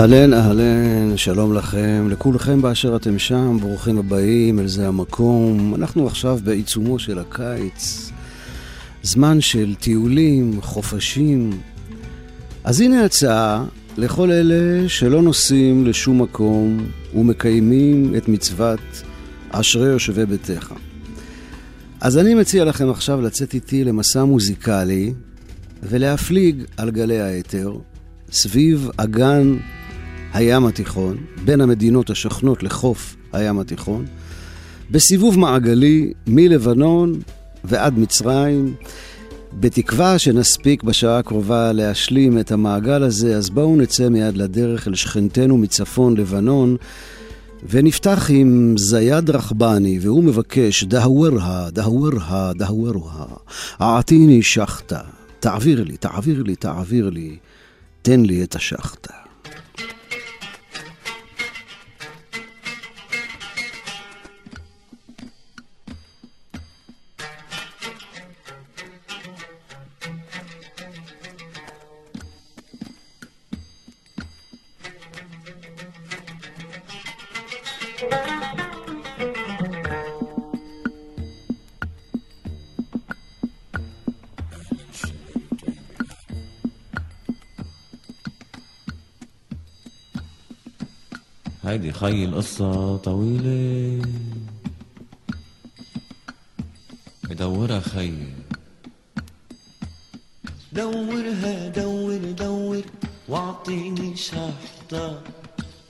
אהלן, אהלן, שלום לכם, לכולכם באשר אתם שם, ברוכים הבאים אל זה המקום. אנחנו עכשיו בעיצומו של הקיץ, זמן של טיולים, חופשים. אז הנה הצעה לכל אלה שלא נוסעים לשום מקום ומקיימים את מצוות אשרי יושבי ביתך. אז אני מציע לכם עכשיו לצאת איתי למסע מוזיקלי ולהפליג על גלי האתר סביב אגן הים התיכון, בין המדינות השוכנות לחוף הים התיכון, בסיבוב מעגלי מלבנון ועד מצרים, בתקווה שנספיק בשעה הקרובה להשלים את המעגל הזה, אז בואו נצא מיד לדרך אל שכנתנו מצפון לבנון, ונפתח עם זיאד רחבני, והוא מבקש, דהוורהה, דהוורהה, דהוורהה, עעתיני שחטה, תעביר לי, תעביר לי, תעביר לי, תן לי את השחטה. هيدي خي القصة طويلة. بدورها خي. دورها دور دور واعطيني شحطة.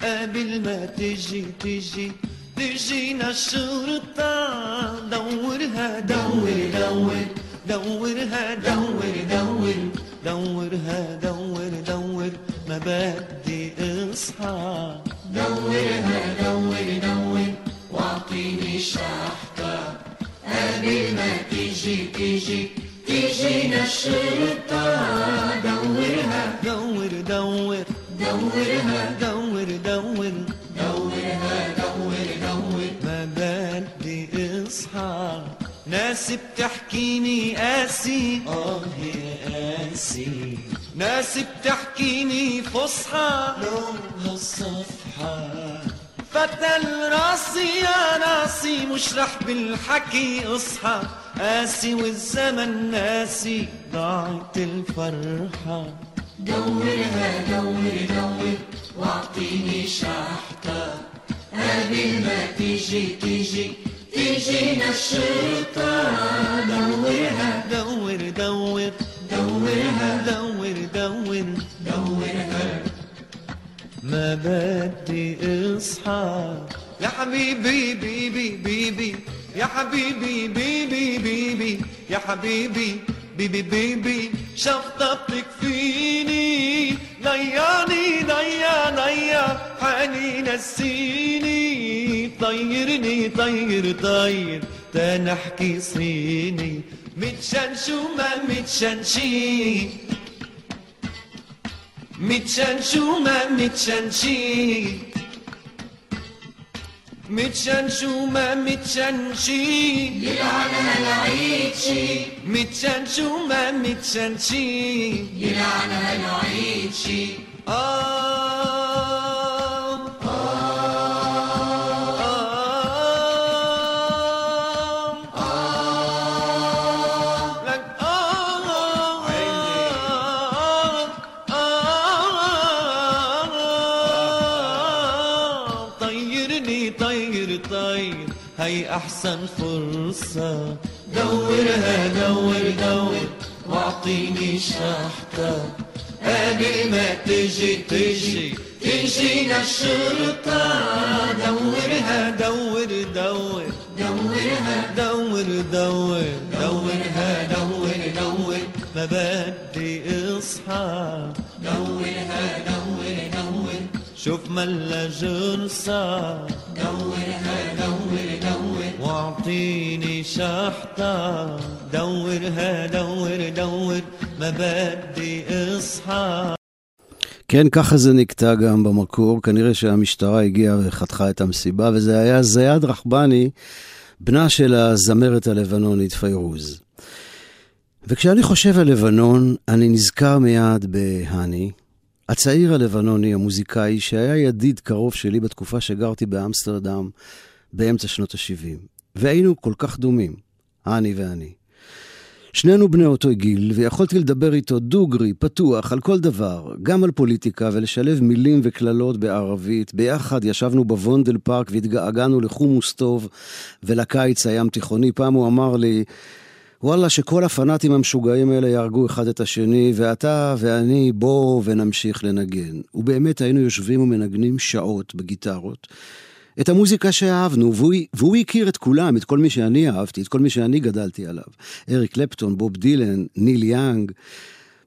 قبل ما تجي تجي تجينا الشرطة دورها دور دور دورها دور دور دورها دور دور. ما بدي اصحى دورها دور دور. واعطيني شحطة قبل ما تيجي تيجي تيجينا الشرطة راسي مش رح بالحكي اصحى. قاسي والزمن ناسي ضاعت الفرحة. دورها دور دور واعطيني شحطة قبل ما تيجي تيجي تيجينا الشرطة دورها حبيبي بيبي بيبي يا حبيبي بيبي بيبي يا حبيبي بيبي بيبي شفطتك فيني. ضيعني ضيع ضيع حالي نسيني. طيرني طير طير. تنحكي صيني. متشان شو ما متشان شي. متشان شو ما متشان شي متشان شو ما متشان شي يلعنها العيد شي متشان شو ما متشان شي يلعنها العيد شي آه آه أحسن فرصة. دورها دور دور. واعطيني شحطة قبل ما تجي تجي. تجينا الشرطة دورها دور دور. دورها دور دور. دورها دور دور. ما بدي أصحى. دورها دور دور. شوف ملا جرصة دورها دور دور. واعطيني شحطة دورها دور دور ما بدي اصحى כן, ככה זה נקטע גם במקור. כנראה שהמשטרה הגיעה וחתכה את המסיבה, וזה היה זיאד רחבני, בנה של הזמרת הלבנונית פיירוז. וכשאני חושב על לבנון, אני נזכר מיד בהני, הצעיר הלבנוני, המוזיקאי, שהיה ידיד קרוב שלי בתקופה שגרתי באמסטרדם באמצע שנות ה-70. והיינו כל כך דומים, אני ואני. שנינו בני אותו גיל, ויכולתי לדבר איתו דוגרי, פתוח, על כל דבר, גם על פוליטיקה, ולשלב מילים וקללות בערבית. ביחד ישבנו בוונדל פארק והתגעגענו לחומוס טוב ולקיץ הים תיכוני. פעם הוא אמר לי, וואלה, שכל הפנאטים המשוגעים האלה יהרגו אחד את השני, ואתה ואני, בוא ונמשיך לנגן. ובאמת היינו יושבים ומנגנים שעות בגיטרות. את המוזיקה שאהבנו, והוא, והוא הכיר את כולם, את כל מי שאני אהבתי, את כל מי שאני גדלתי עליו. אריק קלפטון, בוב דילן, ניל יאנג.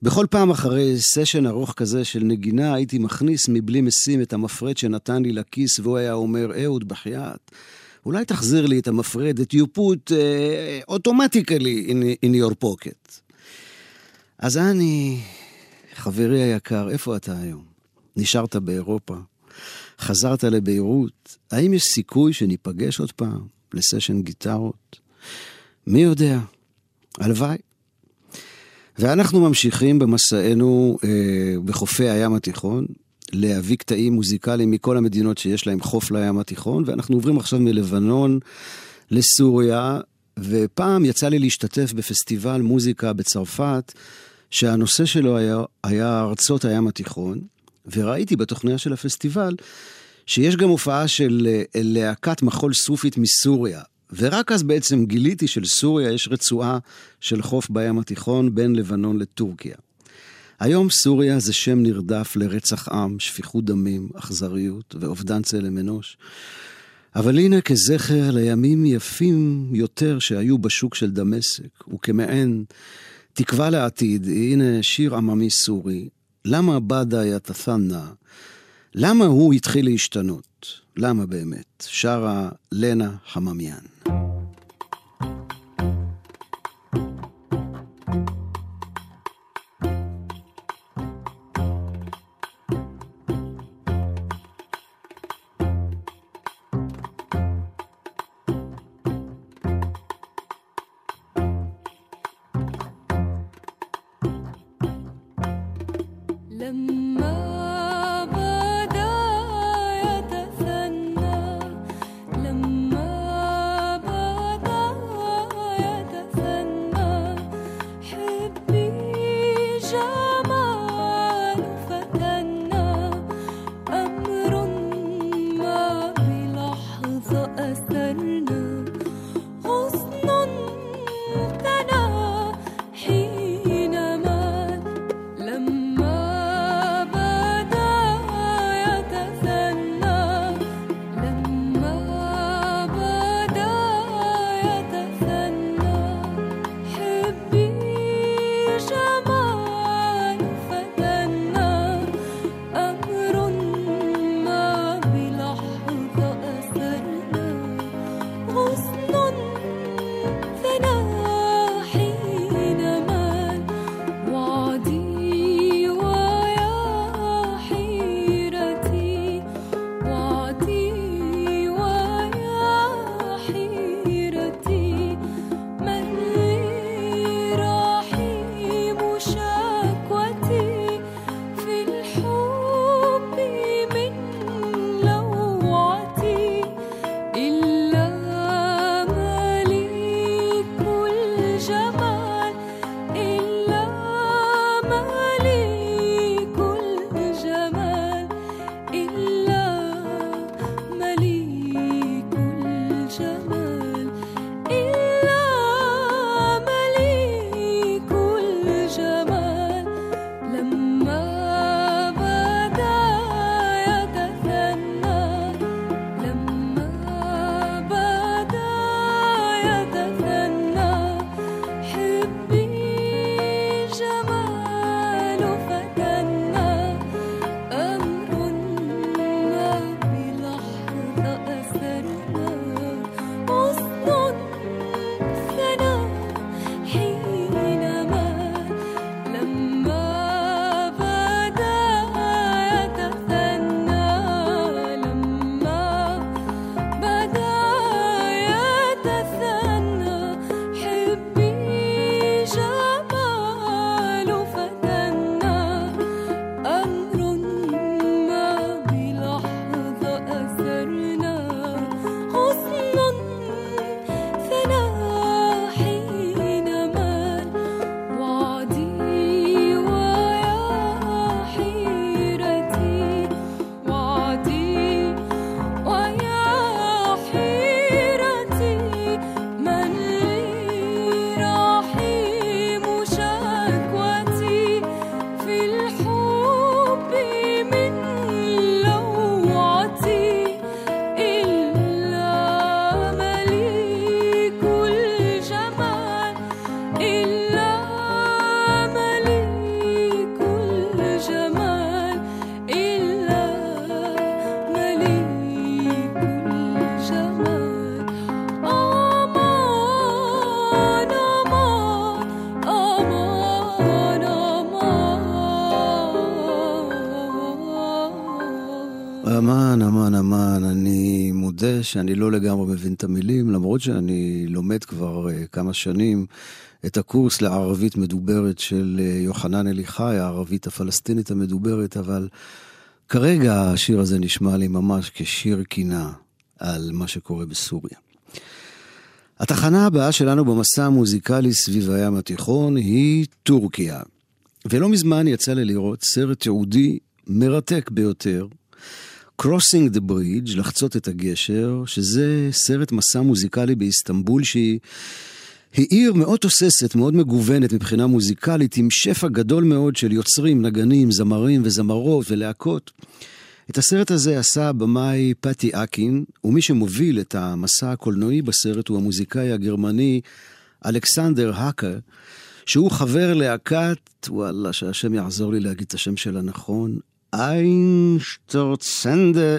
בכל פעם אחרי סשן ארוך כזה של נגינה, הייתי מכניס מבלי משים את המפרד שנתן לי לכיס, והוא היה אומר, אהוד, בחייאת, אולי תחזיר לי את המפרד, את you put uh, automatically in, in your pocket. אז אני, חברי היקר, איפה אתה היום? נשארת באירופה? חזרת לביירות, האם יש סיכוי שניפגש עוד פעם לסשן גיטרות? מי יודע? הלוואי. ואנחנו ממשיכים במסענו אה, בחופי הים התיכון, להביא קטעים מוזיקליים מכל המדינות שיש להם חוף לים התיכון, ואנחנו עוברים עכשיו מלבנון לסוריה, ופעם יצא לי להשתתף בפסטיבל מוזיקה בצרפת, שהנושא שלו היה, היה ארצות הים התיכון, וראיתי בתוכניה של הפסטיבל שיש גם הופעה של אה, להקת מחול סופית מסוריה. ורק אז בעצם גיליתי שלסוריה יש רצועה של חוף בים התיכון בין לבנון לטורקיה. היום סוריה זה שם נרדף לרצח עם, שפיכות דמים, אכזריות ואובדן צלם אנוש. אבל הנה כזכר לימים יפים יותר שהיו בשוק של דמשק, וכמעין תקווה לעתיד, הנה שיר עממי סורי, למה בדה יתת'נה? למה הוא התחיל להשתנות? למה באמת? שרה לנה חממיאן. מודה שאני לא לגמרי מבין את המילים, למרות שאני לומד כבר uh, כמה שנים את הקורס לערבית מדוברת של uh, יוחנן אליחי, הערבית הפלסטינית המדוברת, אבל כרגע השיר הזה נשמע לי ממש כשיר קינה על מה שקורה בסוריה. התחנה הבאה שלנו במסע המוזיקלי סביב הים התיכון היא טורקיה. ולא מזמן יצא לי לראות סרט תיעודי מרתק ביותר, Crossing the Bridge, לחצות את הגשר, שזה סרט מסע מוזיקלי באיסטנבול שהיא... היא עיר מאוד תוססת, מאוד מגוונת מבחינה מוזיקלית, עם שפע גדול מאוד של יוצרים, נגנים, זמרים וזמרות ולהקות. את הסרט הזה עשה הבמאי פטי אקין, ומי שמוביל את המסע הקולנועי בסרט הוא המוזיקאי הגרמני אלכסנדר האקר, שהוא חבר להקת, וואלה, שהשם יעזור לי להגיד את השם שלה נכון, איינשטרצנדה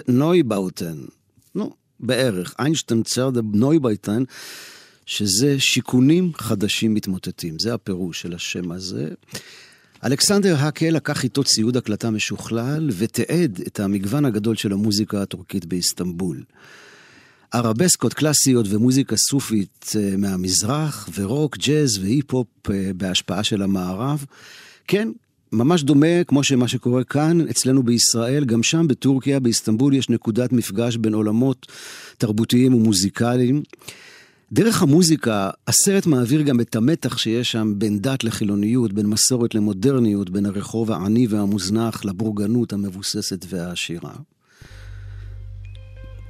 נויבאוטן. נו, בערך, איינשטרצנדה נויבאוטן, שזה שיכונים חדשים מתמוטטים. זה הפירוש של השם הזה. אלכסנדר האקה לקח איתו ציוד הקלטה משוכלל ותיעד את המגוון הגדול של המוזיקה הטורקית באיסטנבול. ערבסקות קלאסיות ומוזיקה סופית אה, מהמזרח, ורוק, ג'אז והיפ-הופ אה, בהשפעה של המערב. כן, ממש דומה כמו שמה שקורה כאן, אצלנו בישראל, גם שם בטורקיה, באיסטנבול, יש נקודת מפגש בין עולמות תרבותיים ומוזיקליים. דרך המוזיקה, הסרט מעביר גם את המתח שיש שם בין דת לחילוניות, בין מסורת למודרניות, בין הרחוב העני והמוזנח לבורגנות המבוססת והעשירה.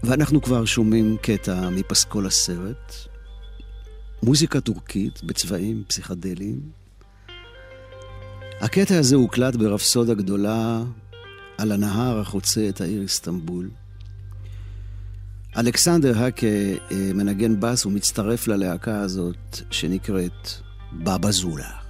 ואנחנו כבר שומעים קטע מפסקול הסרט, מוזיקה טורקית בצבעים פסיכדליים. הקטע הזה הוקלט ברפסודה גדולה על הנהר החוצה את העיר איסטנבול. אלכסנדר האקה אה, מנגן בס ומצטרף ללהקה הזאת שנקראת בבא זולה.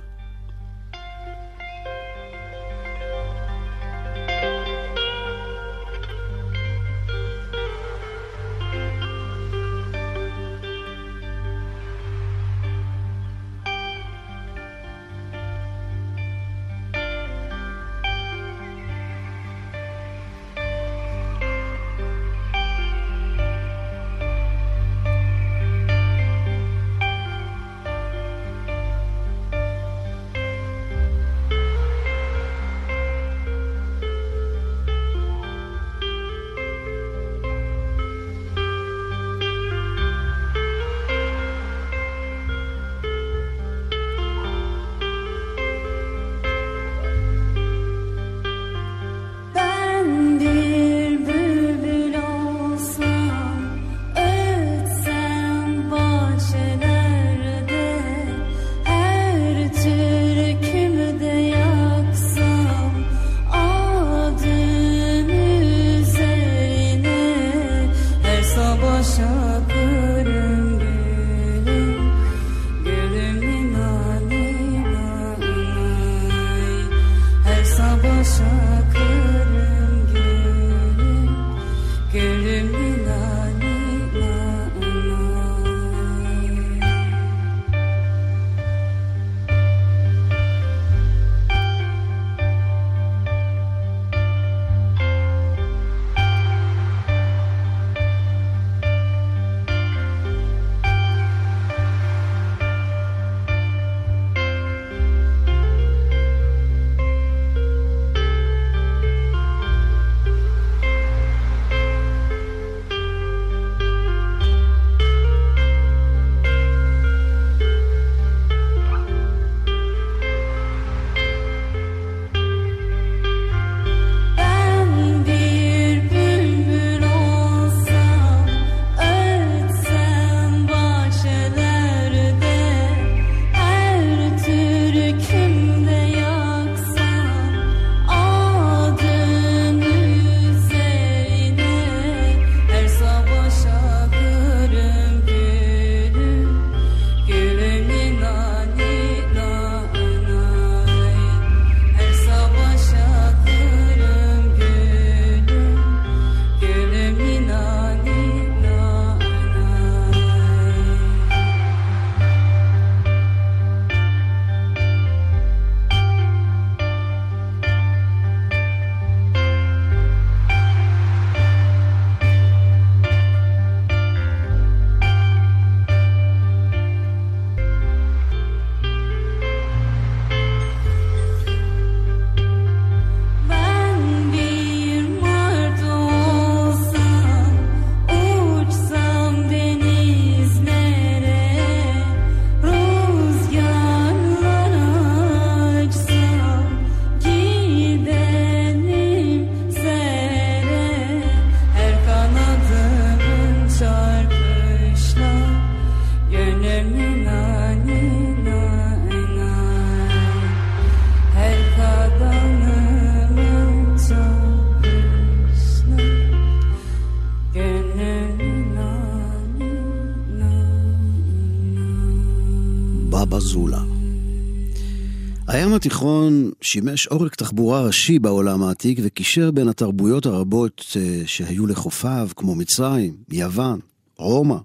התיכון שימש עורק תחבורה ראשי בעולם העתיק וקישר בין התרבויות הרבות אה, שהיו לחופיו, כמו מצרים, יוון, רומא,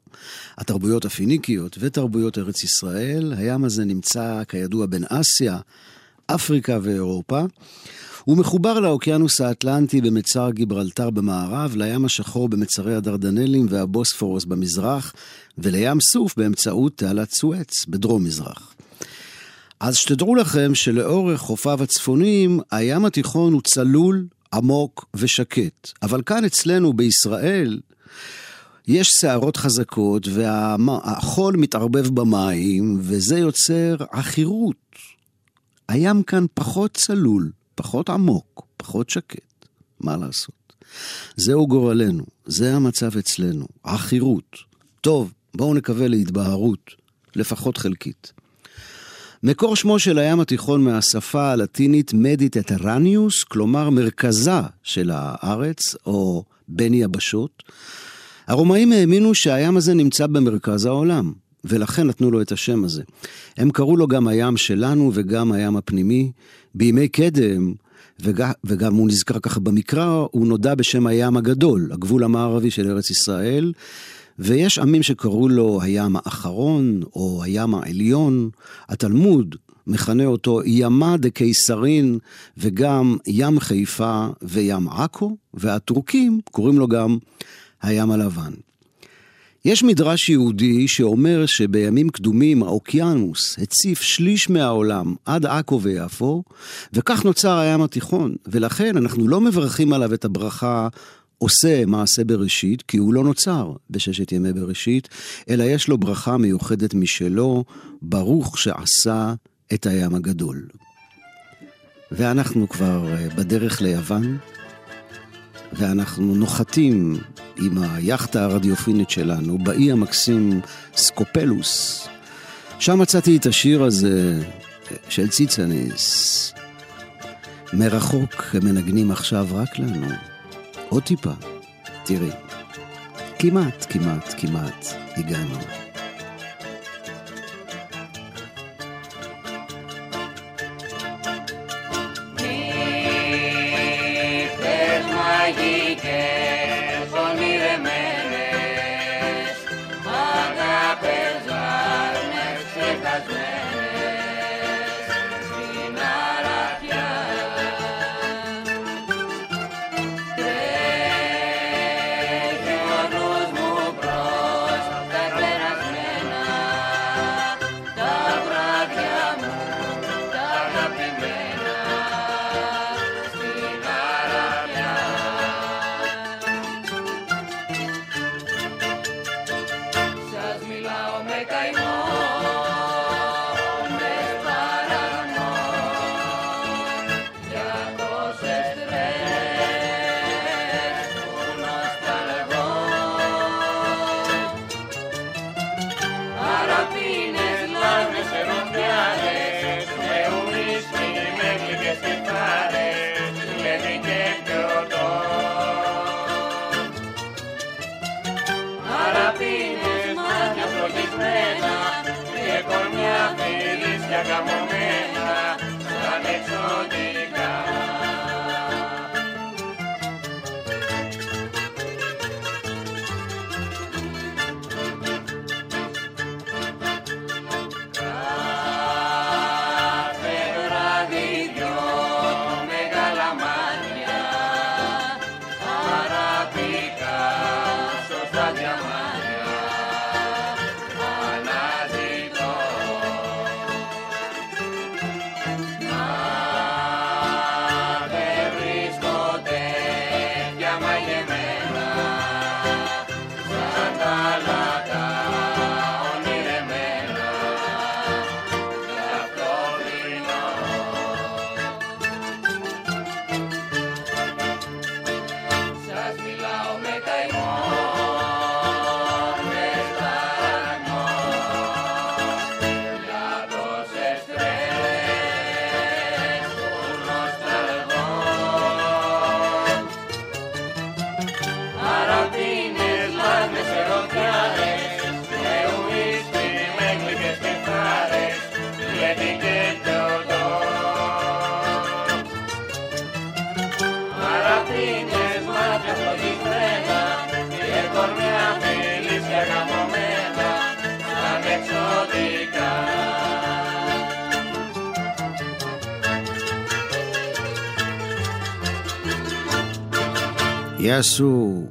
התרבויות הפיניקיות ותרבויות ארץ ישראל. הים הזה נמצא כידוע בין אסיה, אפריקה ואירופה. הוא מחובר לאוקיינוס האטלנטי במצר גיברלטר במערב, לים השחור במצרי הדרדנלים והבוספורוס במזרח, ולים סוף באמצעות תעלת סואץ בדרום-מזרח. אז שתדעו לכם שלאורך חופיו הצפוניים, הים התיכון הוא צלול, עמוק ושקט. אבל כאן אצלנו בישראל, יש סערות חזקות והחול מתערבב במים, וזה יוצר עכירות. הים כאן פחות צלול, פחות עמוק, פחות שקט. מה לעשות? זהו גורלנו, זה המצב אצלנו, עכירות. טוב, בואו נקווה להתבהרות, לפחות חלקית. מקור שמו של הים התיכון מהשפה הלטינית mediterraneus, כלומר מרכזה של הארץ, או בין יבשות. הרומאים האמינו שהים הזה נמצא במרכז העולם, ולכן נתנו לו את השם הזה. הם קראו לו גם הים שלנו וגם הים הפנימי. בימי קדם, וגם, וגם הוא נזכר ככה במקרא, הוא נודע בשם הים הגדול, הגבול המערבי של ארץ ישראל. ויש עמים שקראו לו הים האחרון, או הים העליון. התלמוד מכנה אותו ימה דקיסרין, וגם ים חיפה וים עכו, והטורקים קוראים לו גם הים הלבן. יש מדרש יהודי שאומר שבימים קדומים האוקיינוס הציף שליש מהעולם עד עכו ויפו, וכך נוצר הים התיכון, ולכן אנחנו לא מברכים עליו את הברכה עושה מעשה בראשית, כי הוא לא נוצר בששת ימי בראשית, אלא יש לו ברכה מיוחדת משלו, ברוך שעשה את הים הגדול. ואנחנו כבר אה, בדרך ליוון, ואנחנו נוחתים עם היאכטה הרדיופינית שלנו באי המקסים סקופלוס. שם מצאתי את השיר הזה אה, של ציצניס. מרחוק הם מנגנים עכשיו רק לנו. עוד טיפה. תראי, כמעט, כמעט, כמעט הגענו. יעשו.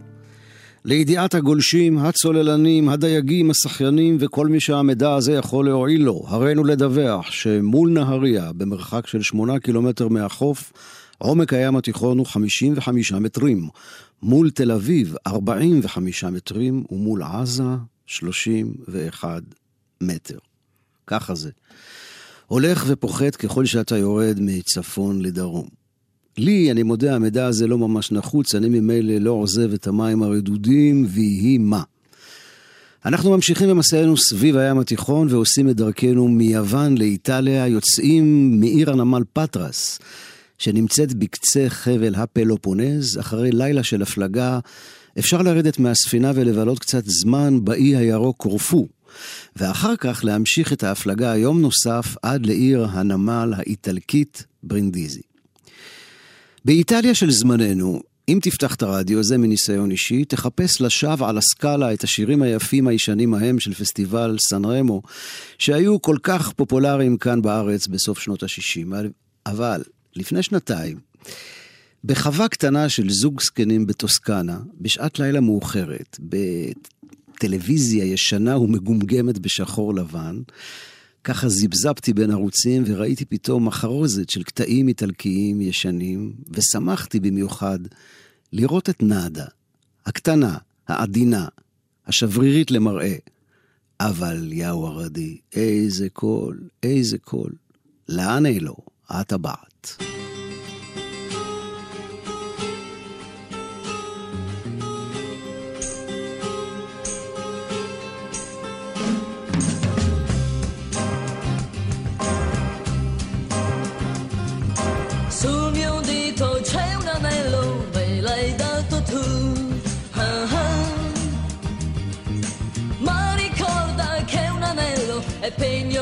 לידיעת הגולשים, הצוללנים, הדייגים, השחיינים וכל מי שהמידע הזה יכול להועיל לו, הרינו לדווח שמול נהריה, במרחק של שמונה קילומטר מהחוף, עומק הים התיכון הוא 55 מטרים, מול תל אביב 45 מטרים ומול עזה 31 מטר. ככה זה. הולך ופוחת ככל שאתה יורד מצפון לדרום. לי, אני מודה, המידע הזה לא ממש נחוץ, אני ממילא לא עוזב את המים הרדודים, ויהי מה. אנחנו ממשיכים במסענו סביב הים התיכון ועושים את דרכנו מיוון לאיטליה, יוצאים מעיר הנמל פטרס, שנמצאת בקצה חבל הפלופונז, אחרי לילה של הפלגה, אפשר לרדת מהספינה ולבלות קצת זמן באי הירוק קורפו, ואחר כך להמשיך את ההפלגה יום נוסף עד לעיר הנמל האיטלקית ברינדיזי. באיטליה של זמננו, אם תפתח את הרדיו, זה מניסיון אישי, תחפש לשווא על הסקאלה את השירים היפים הישנים ההם של פסטיבל סן רמו, שהיו כל כך פופולריים כאן בארץ בסוף שנות ה-60. אבל לפני שנתיים, בחווה קטנה של זוג זקנים בטוסקנה, בשעת לילה מאוחרת, בטלוויזיה ישנה ומגומגמת בשחור לבן, ככה זיבזבתי בין ערוצים וראיתי פתאום מחרוזת של קטעים איטלקיים ישנים, ושמחתי במיוחד לראות את נאדה, הקטנה, העדינה, השברירית למראה. אבל יאו ערדי, איזה קול, איזה קול. לאן אלו, את הבעת. pain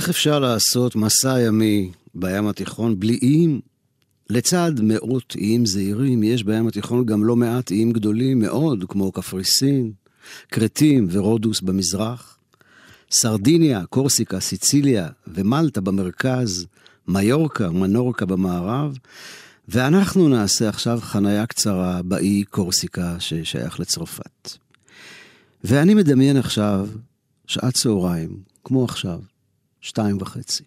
ואיך אפשר לעשות מסע ימי בים התיכון בלי איים? לצד מאות איים זעירים, יש בים התיכון גם לא מעט איים גדולים מאוד, כמו קפריסין, כרתים ורודוס במזרח, סרדיניה, קורסיקה, סיציליה ומלטה במרכז, מיורקה, מנורקה במערב, ואנחנו נעשה עכשיו חניה קצרה באי קורסיקה ששייך לצרפת. ואני מדמיין עכשיו שעת צהריים, כמו עכשיו, שתיים וחצי.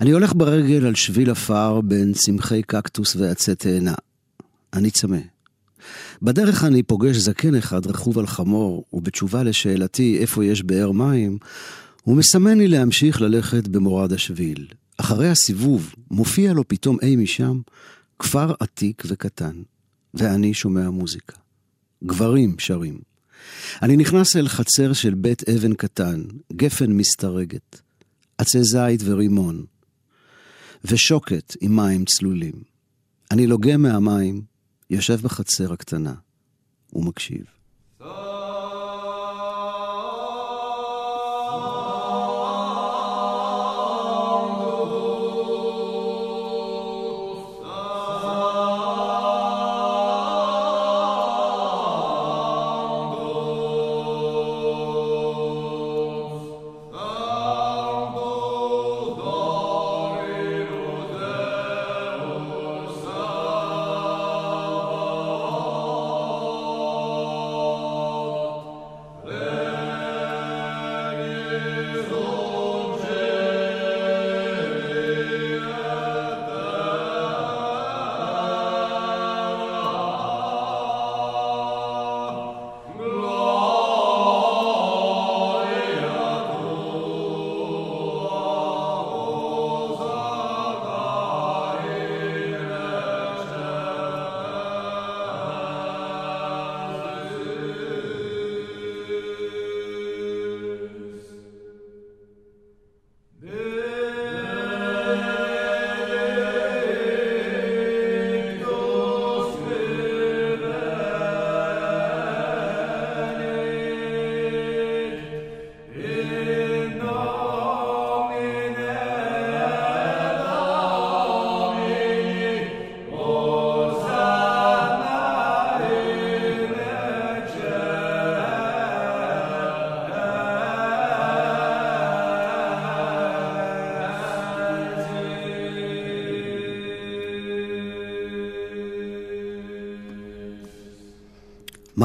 אני הולך ברגל על שביל עפר בין צמחי קקטוס ועצי תאנה. אני צמא. בדרך אני פוגש זקן אחד רכוב על חמור, ובתשובה לשאלתי איפה יש באר מים, הוא מסמן לי להמשיך ללכת במורד השביל. אחרי הסיבוב, מופיע לו פתאום אי משם כפר עתיק וקטן, ואני שומע מוזיקה. גברים שרים. אני נכנס אל חצר של בית אבן קטן, גפן מסתרגת, עצי זית ורימון, ושוקת עם מים צלולים. אני לוגם מהמים, יושב בחצר הקטנה, ומקשיב.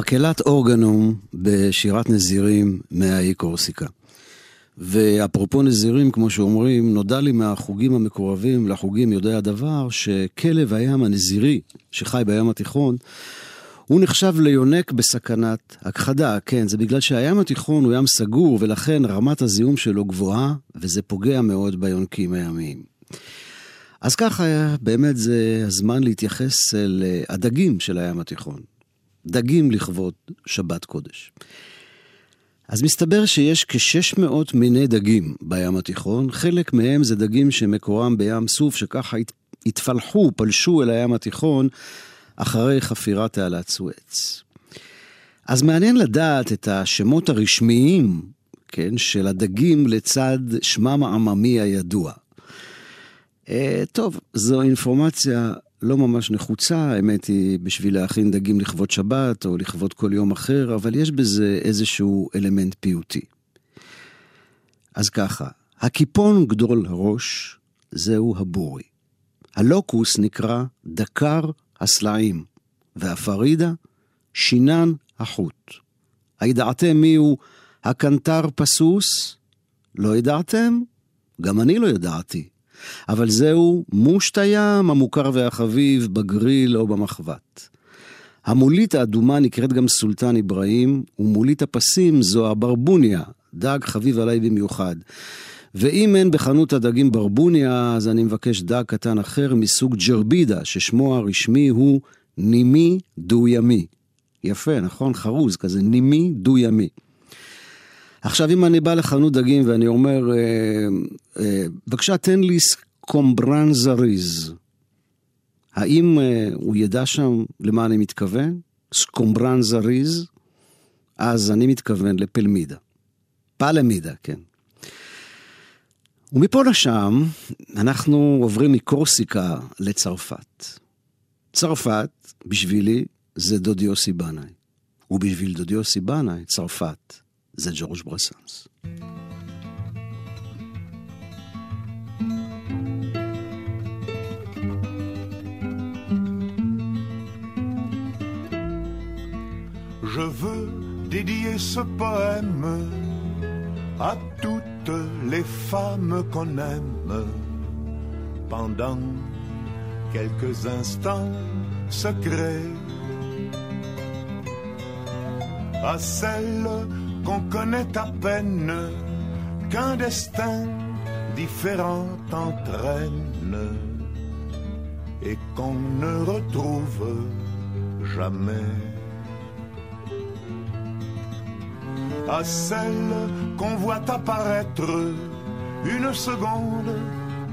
מקהלת אורגנום בשירת נזירים מהאי קורסיקה. ואפרופו נזירים, כמו שאומרים, נודע לי מהחוגים המקורבים לחוגים יודעי הדבר, שכלב הים הנזירי, שחי בים התיכון, הוא נחשב ליונק בסכנת הכחדה, כן, זה בגלל שהים התיכון הוא ים סגור, ולכן רמת הזיהום שלו גבוהה, וזה פוגע מאוד ביונקים הימיים. אז ככה, באמת זה הזמן להתייחס אל אה, של הים התיכון. דגים לכבוד שבת קודש. אז מסתבר שיש כ-600 מיני דגים בים התיכון, חלק מהם זה דגים שמקורם בים סוף, שככה התפלחו, פלשו אל הים התיכון אחרי חפירת תעלת סואץ. אז מעניין לדעת את השמות הרשמיים, כן, של הדגים לצד שמם העממי הידוע. אה, טוב, זו אינפורמציה לא ממש נחוצה, האמת היא, בשביל להכין דגים לכבוד שבת או לכבוד כל יום אחר, אבל יש בזה איזשהו אלמנט פיוטי. אז ככה, הקיפון גדול הראש, זהו הבורי. הלוקוס נקרא דקר הסלעים, והפרידה, שינן החוט. הידעתם מיהו הקנטר פסוס? לא ידעתם? גם אני לא ידעתי. אבל זהו מושט הים המוכר והחביב בגריל או במחבת. המולית האדומה נקראת גם סולטן אברהים, ומולית הפסים זו הברבוניה, דג חביב עליי במיוחד. ואם אין בחנות הדגים ברבוניה, אז אני מבקש דג קטן אחר מסוג ג'רבידה, ששמו הרשמי הוא נימי דו-ימי. יפה, נכון? חרוז כזה, נימי דו-ימי. עכשיו, אם אני בא לחנות דגים ואני אומר, אה, אה, בבקשה, תן לי סקומברן זריז, האם אה, הוא ידע שם למה אני מתכוון? סקומברן זריז? אז אני מתכוון לפלמידה. פלמידה, כן. ומפה לשם, אנחנו עוברים מקורסיקה לצרפת. צרפת, בשבילי, זה דודי יוסי בנאי. ובשביל דודי יוסי בנאי, צרפת Je veux dédier ce poème à toutes les femmes qu'on aime. Pendant quelques instants secrets, à celles qu'on connaît à peine, qu'un destin différentes entraînent et qu'on ne retrouve jamais. À celle qu'on voit apparaître une seconde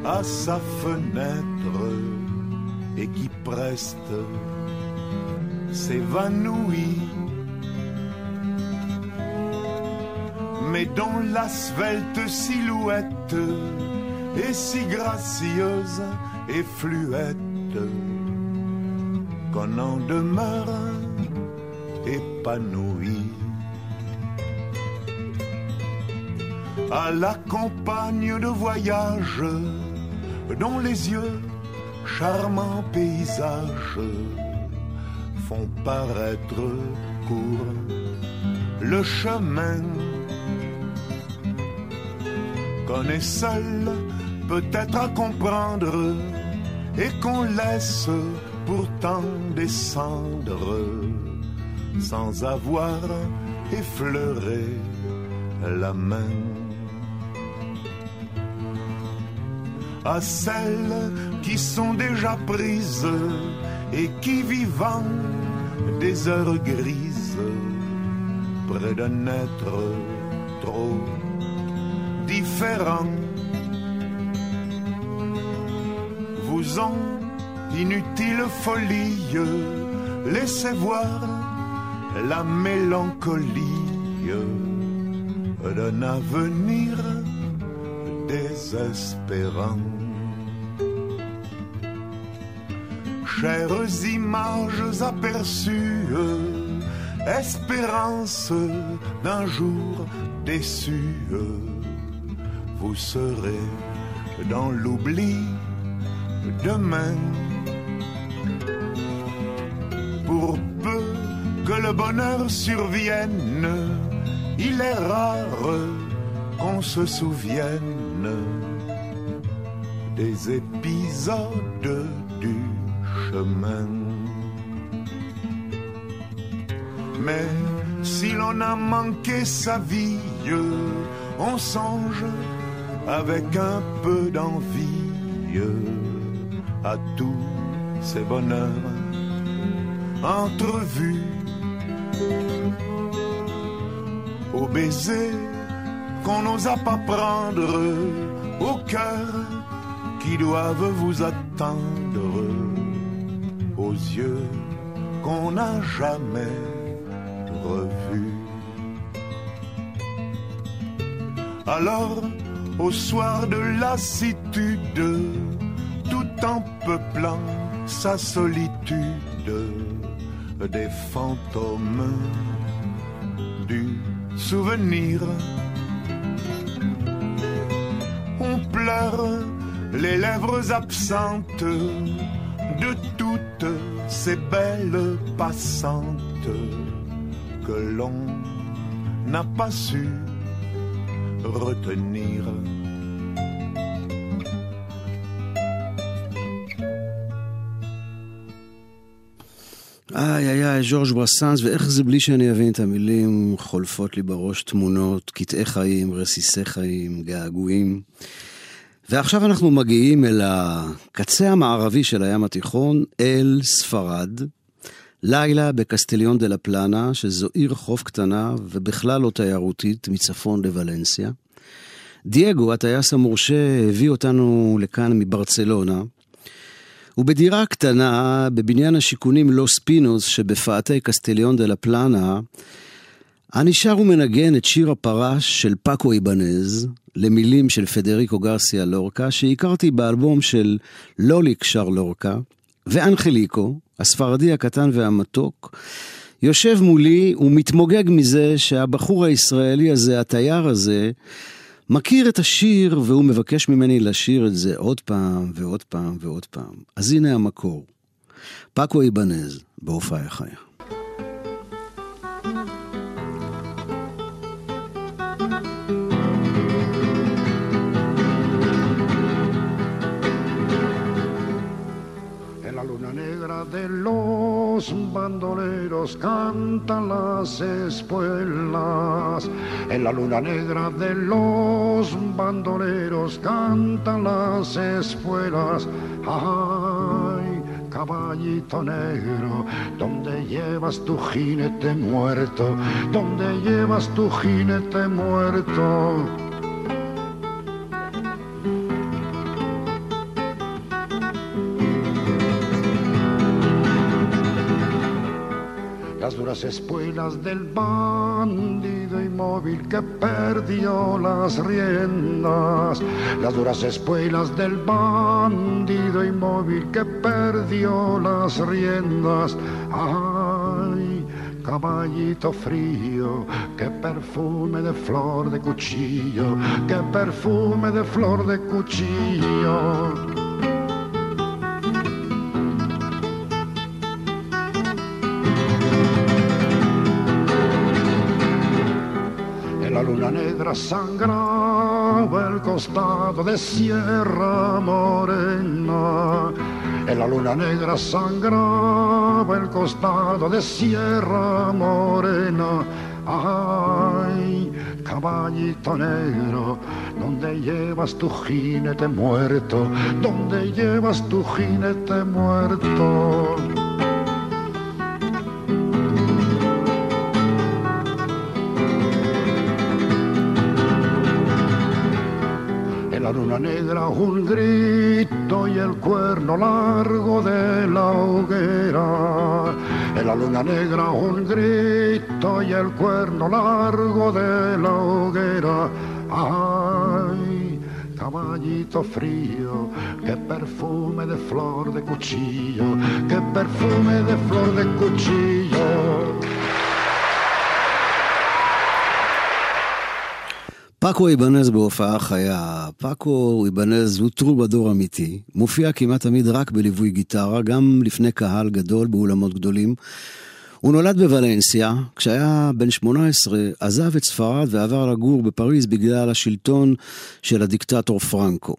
à sa fenêtre et qui preste s'évanouit. Mais dont la svelte silhouette est si gracieuse et fluette qu'on en demeure épanoui. À la campagne de voyage, dont les yeux, charmants paysages, font paraître court le chemin qu'on est seul peut-être à comprendre et qu'on laisse pourtant descendre sans avoir effleuré la main. À celles qui sont déjà prises et qui vivant des heures grises près d'un être trop vous en inutile folie laissez voir la mélancolie d'un avenir désespérant. Chères images aperçues, espérance d'un jour déçu, vous serez dans l'oubli demain. Pour peu que le bonheur survienne, il est rare qu'on se souvienne des épisodes du chemin. Mais si l'on a manqué sa vie, on songe avec un peu d'envie à tous ces bonheurs entrevus au baiser qu'on n'osa pas prendre, au cœur qui doivent vous attendre, aux yeux qu'on n'a jamais revus. Alors, au soir de lassitude, tout en peuplant sa solitude, des fantômes du souvenir. On pleure les lèvres absentes de toutes ces belles passantes que l'on n'a pas su retenir. איי איי איי, ז'ורג' ברסאנס, ואיך זה בלי שאני אבין את המילים, חולפות לי בראש תמונות, קטעי חיים, רסיסי חיים, געגועים. ועכשיו אנחנו מגיעים אל הקצה המערבי של הים התיכון, אל ספרד. לילה בקסטליון דה לה פלנה, שזו עיר חוף קטנה ובכלל לא תיירותית, מצפון לוולנסיה. דייגו, הטייס המורשה, הביא אותנו לכאן מברצלונה, ובדירה קטנה, בבניין השיכונים לוס פינוס שבפאתי קסטליון דה לה פלנה, שר ומנגן את שיר הפרש של פאקו איבנייז, למילים של פדריקו גרסיה לורקה, שהכרתי באלבום של לוליק שר לורקה, ואנחליקו, הספרדי הקטן והמתוק, יושב מולי ומתמוגג מזה שהבחור הישראלי הזה, התייר הזה, מכיר את השיר והוא מבקש ממני לשיר את זה עוד פעם ועוד פעם ועוד פעם. אז הנה המקור. פאקו איבנז, בהופעה חיה. Bandoleros cantan las espuelas. En la luna negra de los bandoleros cantan las espuelas. Ay, caballito negro, donde llevas tu jinete muerto, donde llevas tu jinete muerto. Espuelas del bandido inmóvil que perdió las riendas, las duras espuelas del bandido inmóvil que perdió las riendas. Ay, caballito frío, qué perfume de flor de cuchillo, qué perfume de flor de cuchillo. Negra sangraba el costado de Sierra Morena. En la luna negra sangraba el costado de Sierra Morena. Ay, caballito negro, donde llevas tu jinete muerto? donde llevas tu jinete muerto? Un grito y el cuerno largo de la hoguera. En la luna negra un grito y el cuerno largo de la hoguera. Ay, caballito frío, qué perfume de flor de cuchillo, qué perfume de flor de cuchillo. פאקו איבנז בהופעה חיה. פאקו איבנז הוא טרובדור אמיתי, מופיע כמעט תמיד רק בליווי גיטרה, גם לפני קהל גדול באולמות גדולים. הוא נולד בוולנסיה, כשהיה בן 18 עזב את ספרד ועבר לגור בפריז בגלל השלטון של הדיקטטור פרנקו.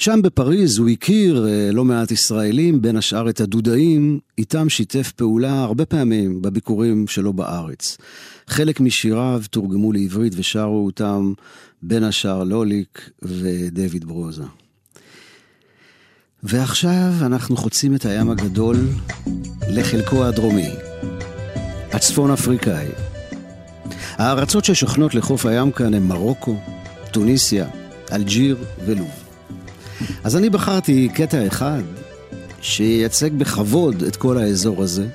שם בפריז הוא הכיר אה, לא מעט ישראלים, בין השאר את הדודאים, איתם שיתף פעולה הרבה פעמים בביקורים שלו בארץ. חלק משיריו תורגמו לעברית ושרו אותם בין השאר לוליק ודויד ברוזה. ועכשיו אנחנו חוצים את הים הגדול לחלקו הדרומי, הצפון אפריקאי. הארצות ששוכנות לחוף הים כאן הן מרוקו, טוניסיה, אלג'יר ולוב. אז אני בחרתי קטע אחד שייצג בכבוד את כל האזור הזה,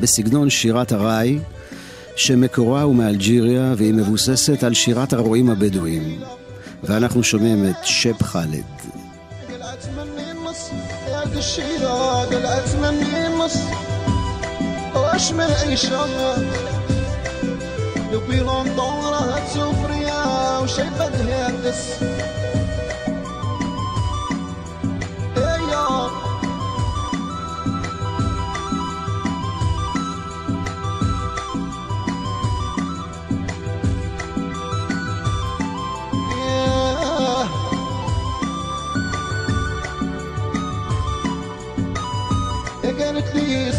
בסגנון שירת ארעי, שמקורה הוא מאלג'יריה והיא מבוססת על שירת הרועים הבדואים. ואנחנו שומעים את שב חאלד. Depuis longtemps, la souffria, ou j'ai pas de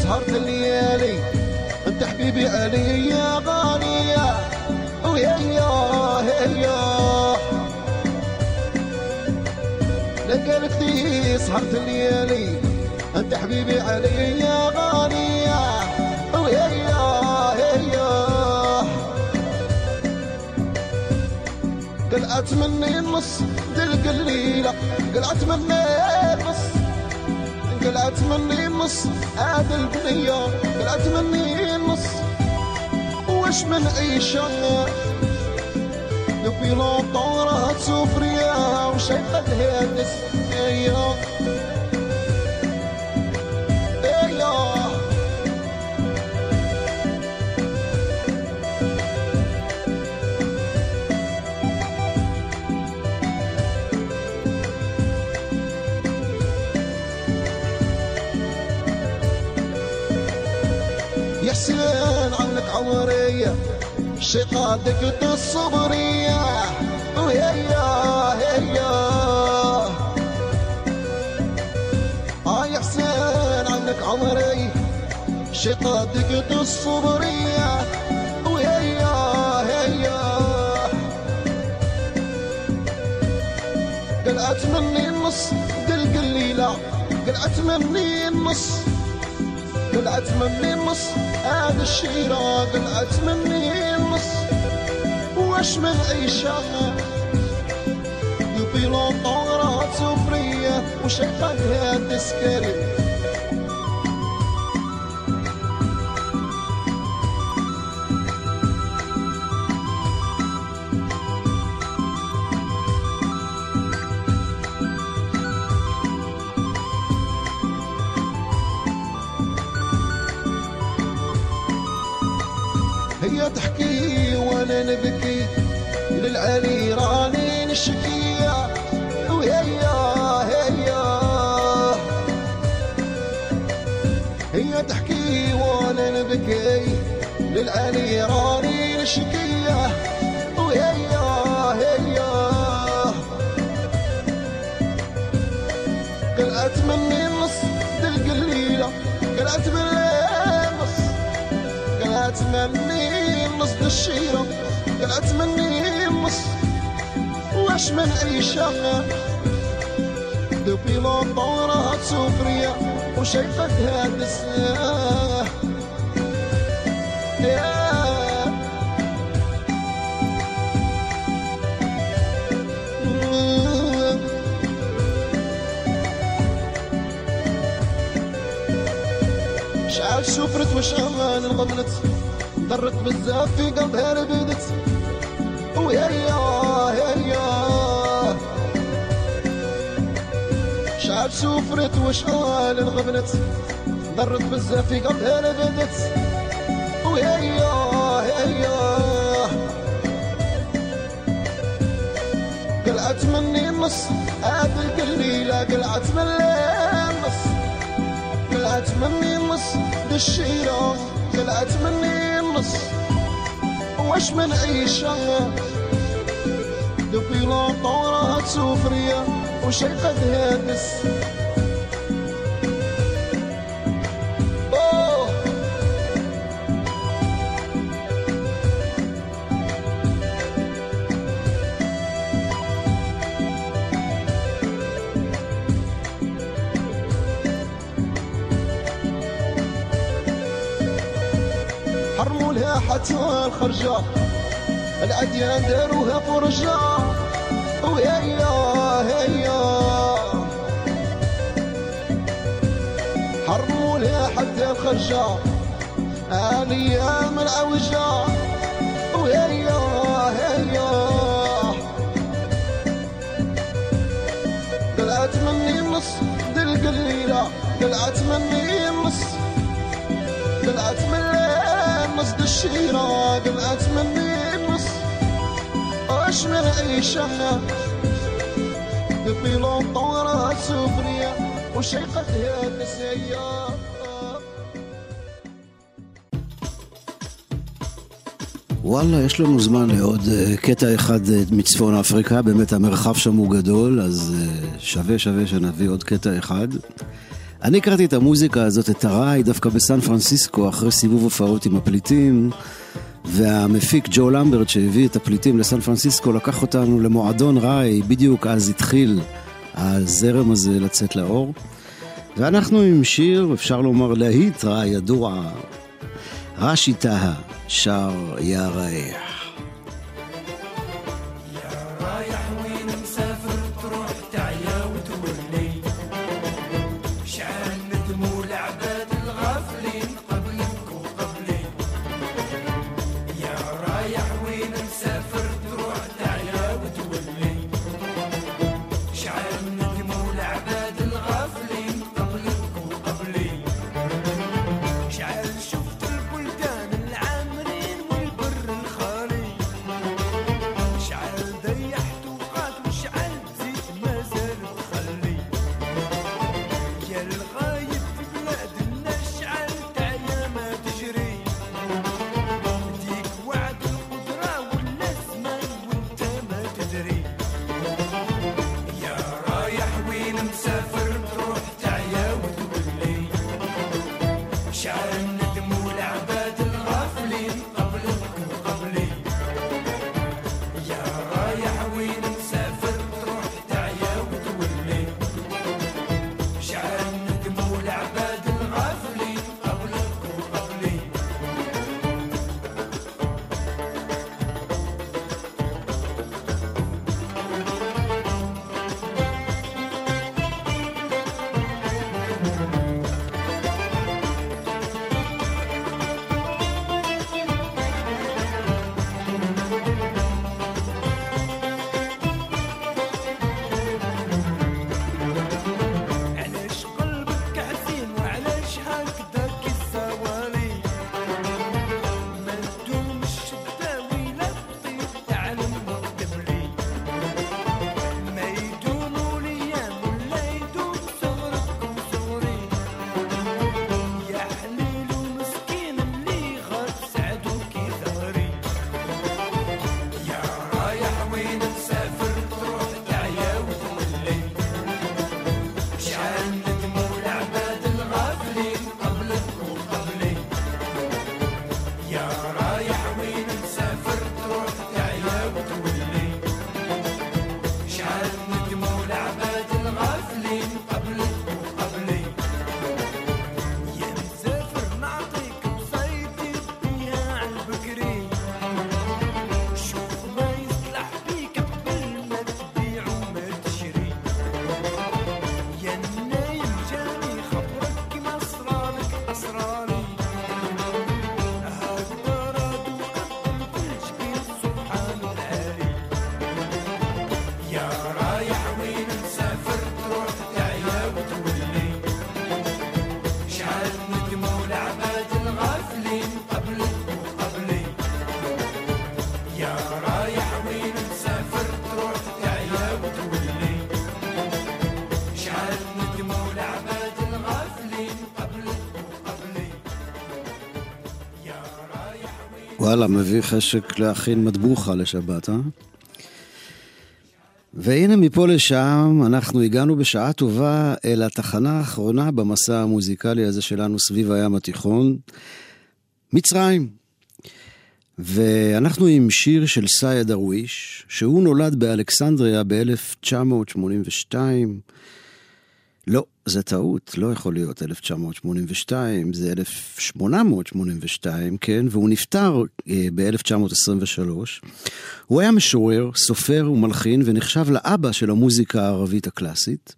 سهرت الليالي أنت حبيبي علي يا غالية ويا يا يا. لقيت لي سهرت الليالي أنت حبيبي علي يا غالية ويا يا يا. قلعت مني النص دلق الليلة. قلعت مني قلعت مني النص هذا البنية قلعت مني النص وش من عيشة لو بلا طورة سفرية وشايفة تهندس أيوه عمري شقادك الصبرية ويا يا يا. حسين عنك عمري شقادك الصبرية ويا هيا قلعت مني النص قل قل لي لا قلعت مني النص. قلعت مني النص هذا الشيرة قلعت مني النص واش من عيشة؟ يبي لونطون سفرية وشيخة هاد من بكي للعلي راني نشكيه وياه ياه قلعت مني النص القليلة قلعت من النص. قلعت مني النص الشيرة قلعت مني النص. واش من أي دوبي لون دورها تسوفرية وشايفتها تسلام شعال شفرت وشغال غبلت ضرت بزاف في قلبها ربدت ويا يا يا يا. شعال شفرت وشغال غبلت ضرت بزاف في قلبها ربدت ويا يا قلعت مني النص هذه القليلة قلعت مني النص. قلعت مني النص بالشيرة قلعت مني النص. واش من عيشة؟ دوبي لونطون راها سفرية وشيقة هادس الخرجة العديان داروها فرجة. وهيا هيا حرموا لها حتى الخرجة الأيام العوجة وهيا هيا قلعت مني النص دل قليلة قلعت مني الشيرة قلعت مني النص واش من عيشة دبي لونطون راها سفرية وشيقة هي النسية וואלה, יש לנו זמן לעוד אה, קטע אחד אה, מצפון אפריקה, באמת המרחב שם הוא גדול, אז אה, שווה שווה שנביא עוד קטע אחד. אני הכרתי את המוזיקה הזאת, את הראי, דווקא בסן פרנסיסקו, אחרי סיבוב הופעות עם הפליטים, והמפיק ג'ו למברט שהביא את הפליטים לסן פרנסיסקו, לקח אותנו למועדון ראי, בדיוק אז התחיל הזרם הזה לצאת לאור. ואנחנו עם שיר, אפשר לומר להיט ראי ידוע, רשי טהא, שר יא רייח. Ciao. וואלה, מביא חשק להכין מטבוחה לשבת, אה? והנה מפה לשם, אנחנו הגענו בשעה טובה אל התחנה האחרונה במסע המוזיקלי הזה שלנו סביב הים התיכון, מצרים. ואנחנו עם שיר של סייד דרוויש, שהוא נולד באלכסנדריה ב-1982. לא, זה טעות, לא יכול להיות 1982, זה 1882, כן? והוא נפטר אה, ב-1923. הוא היה משורר, סופר ומלחין, ונחשב לאבא של המוזיקה הערבית הקלאסית.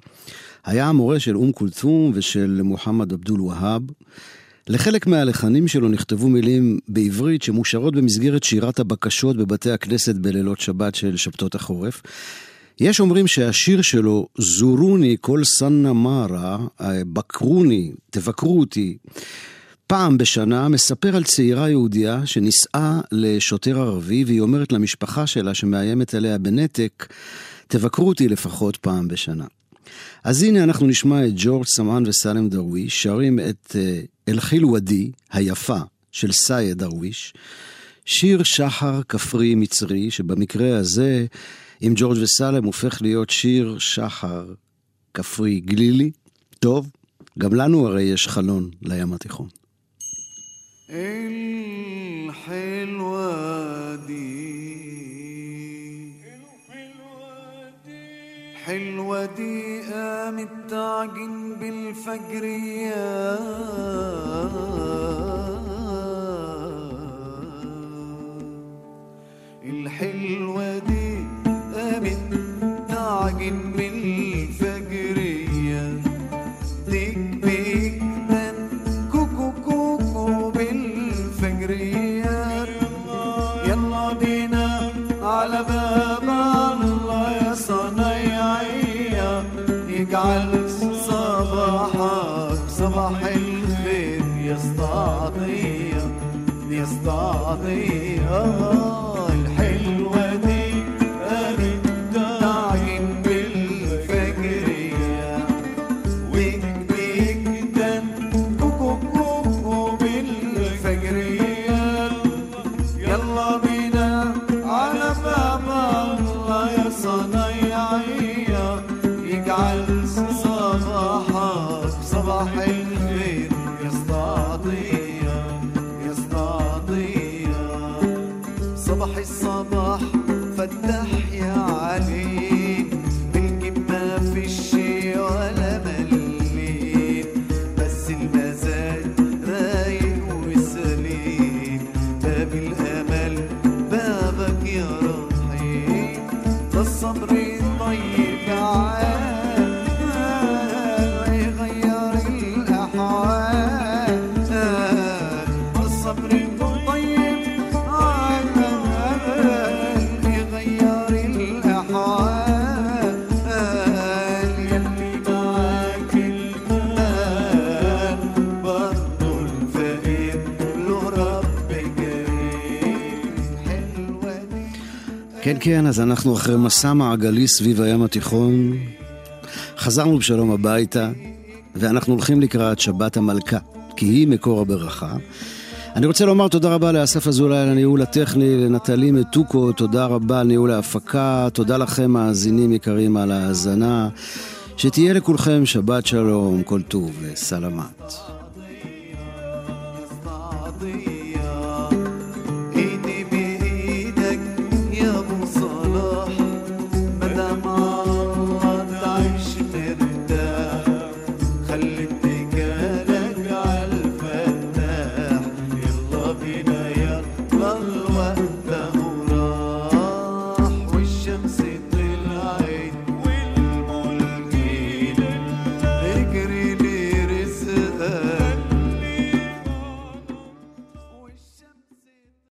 היה המורה של אום כולתום ושל מוחמד עבדול והאב. לחלק מהלחנים שלו נכתבו מילים בעברית שמושרות במסגרת שירת הבקשות בבתי הכנסת בלילות שבת של שבתות החורף. יש אומרים שהשיר שלו, זורוני כל סנה מרה, בקרוני, תבקרו אותי, פעם בשנה, מספר על צעירה יהודייה שנישאה לשוטר ערבי, והיא אומרת למשפחה שלה שמאיימת עליה בנתק, תבקרו אותי לפחות פעם בשנה. אז הנה אנחנו נשמע את ג'ורג' סמן וסלם דרוויש שרים את אה, אל-חיל ודי, היפה, של סייד דרוויש, שיר שחר כפרי מצרי, שבמקרה הזה, עם ג'ורג' וסלם, הופך להיות שיר שחר כפרי גלילי. טוב, גם לנו הרי יש חלון לים התיכון. الحلوة دي حلوة دي قامت تعجن بالفجر يا الحلوة دي قامت تعجن بالفجرية ديك بيك دن كوكو كوكو بالفجرية. يلا بينا على باب الله يا صنايعية. يجعل صباحك صباح الخير يا استعطية يا استعطية כן, אז אנחנו אחרי מסע מעגלי סביב הים התיכון. חזרנו בשלום הביתה, ואנחנו הולכים לקראת שבת המלכה, כי היא מקור הברכה. אני רוצה לומר תודה רבה לאסף אזולאי על הניהול הטכני, לנטלי מתוקו, תודה רבה על ניהול ההפקה, תודה לכם מאזינים יקרים על ההאזנה. שתהיה לכולכם שבת שלום, כל טוב וסלמת.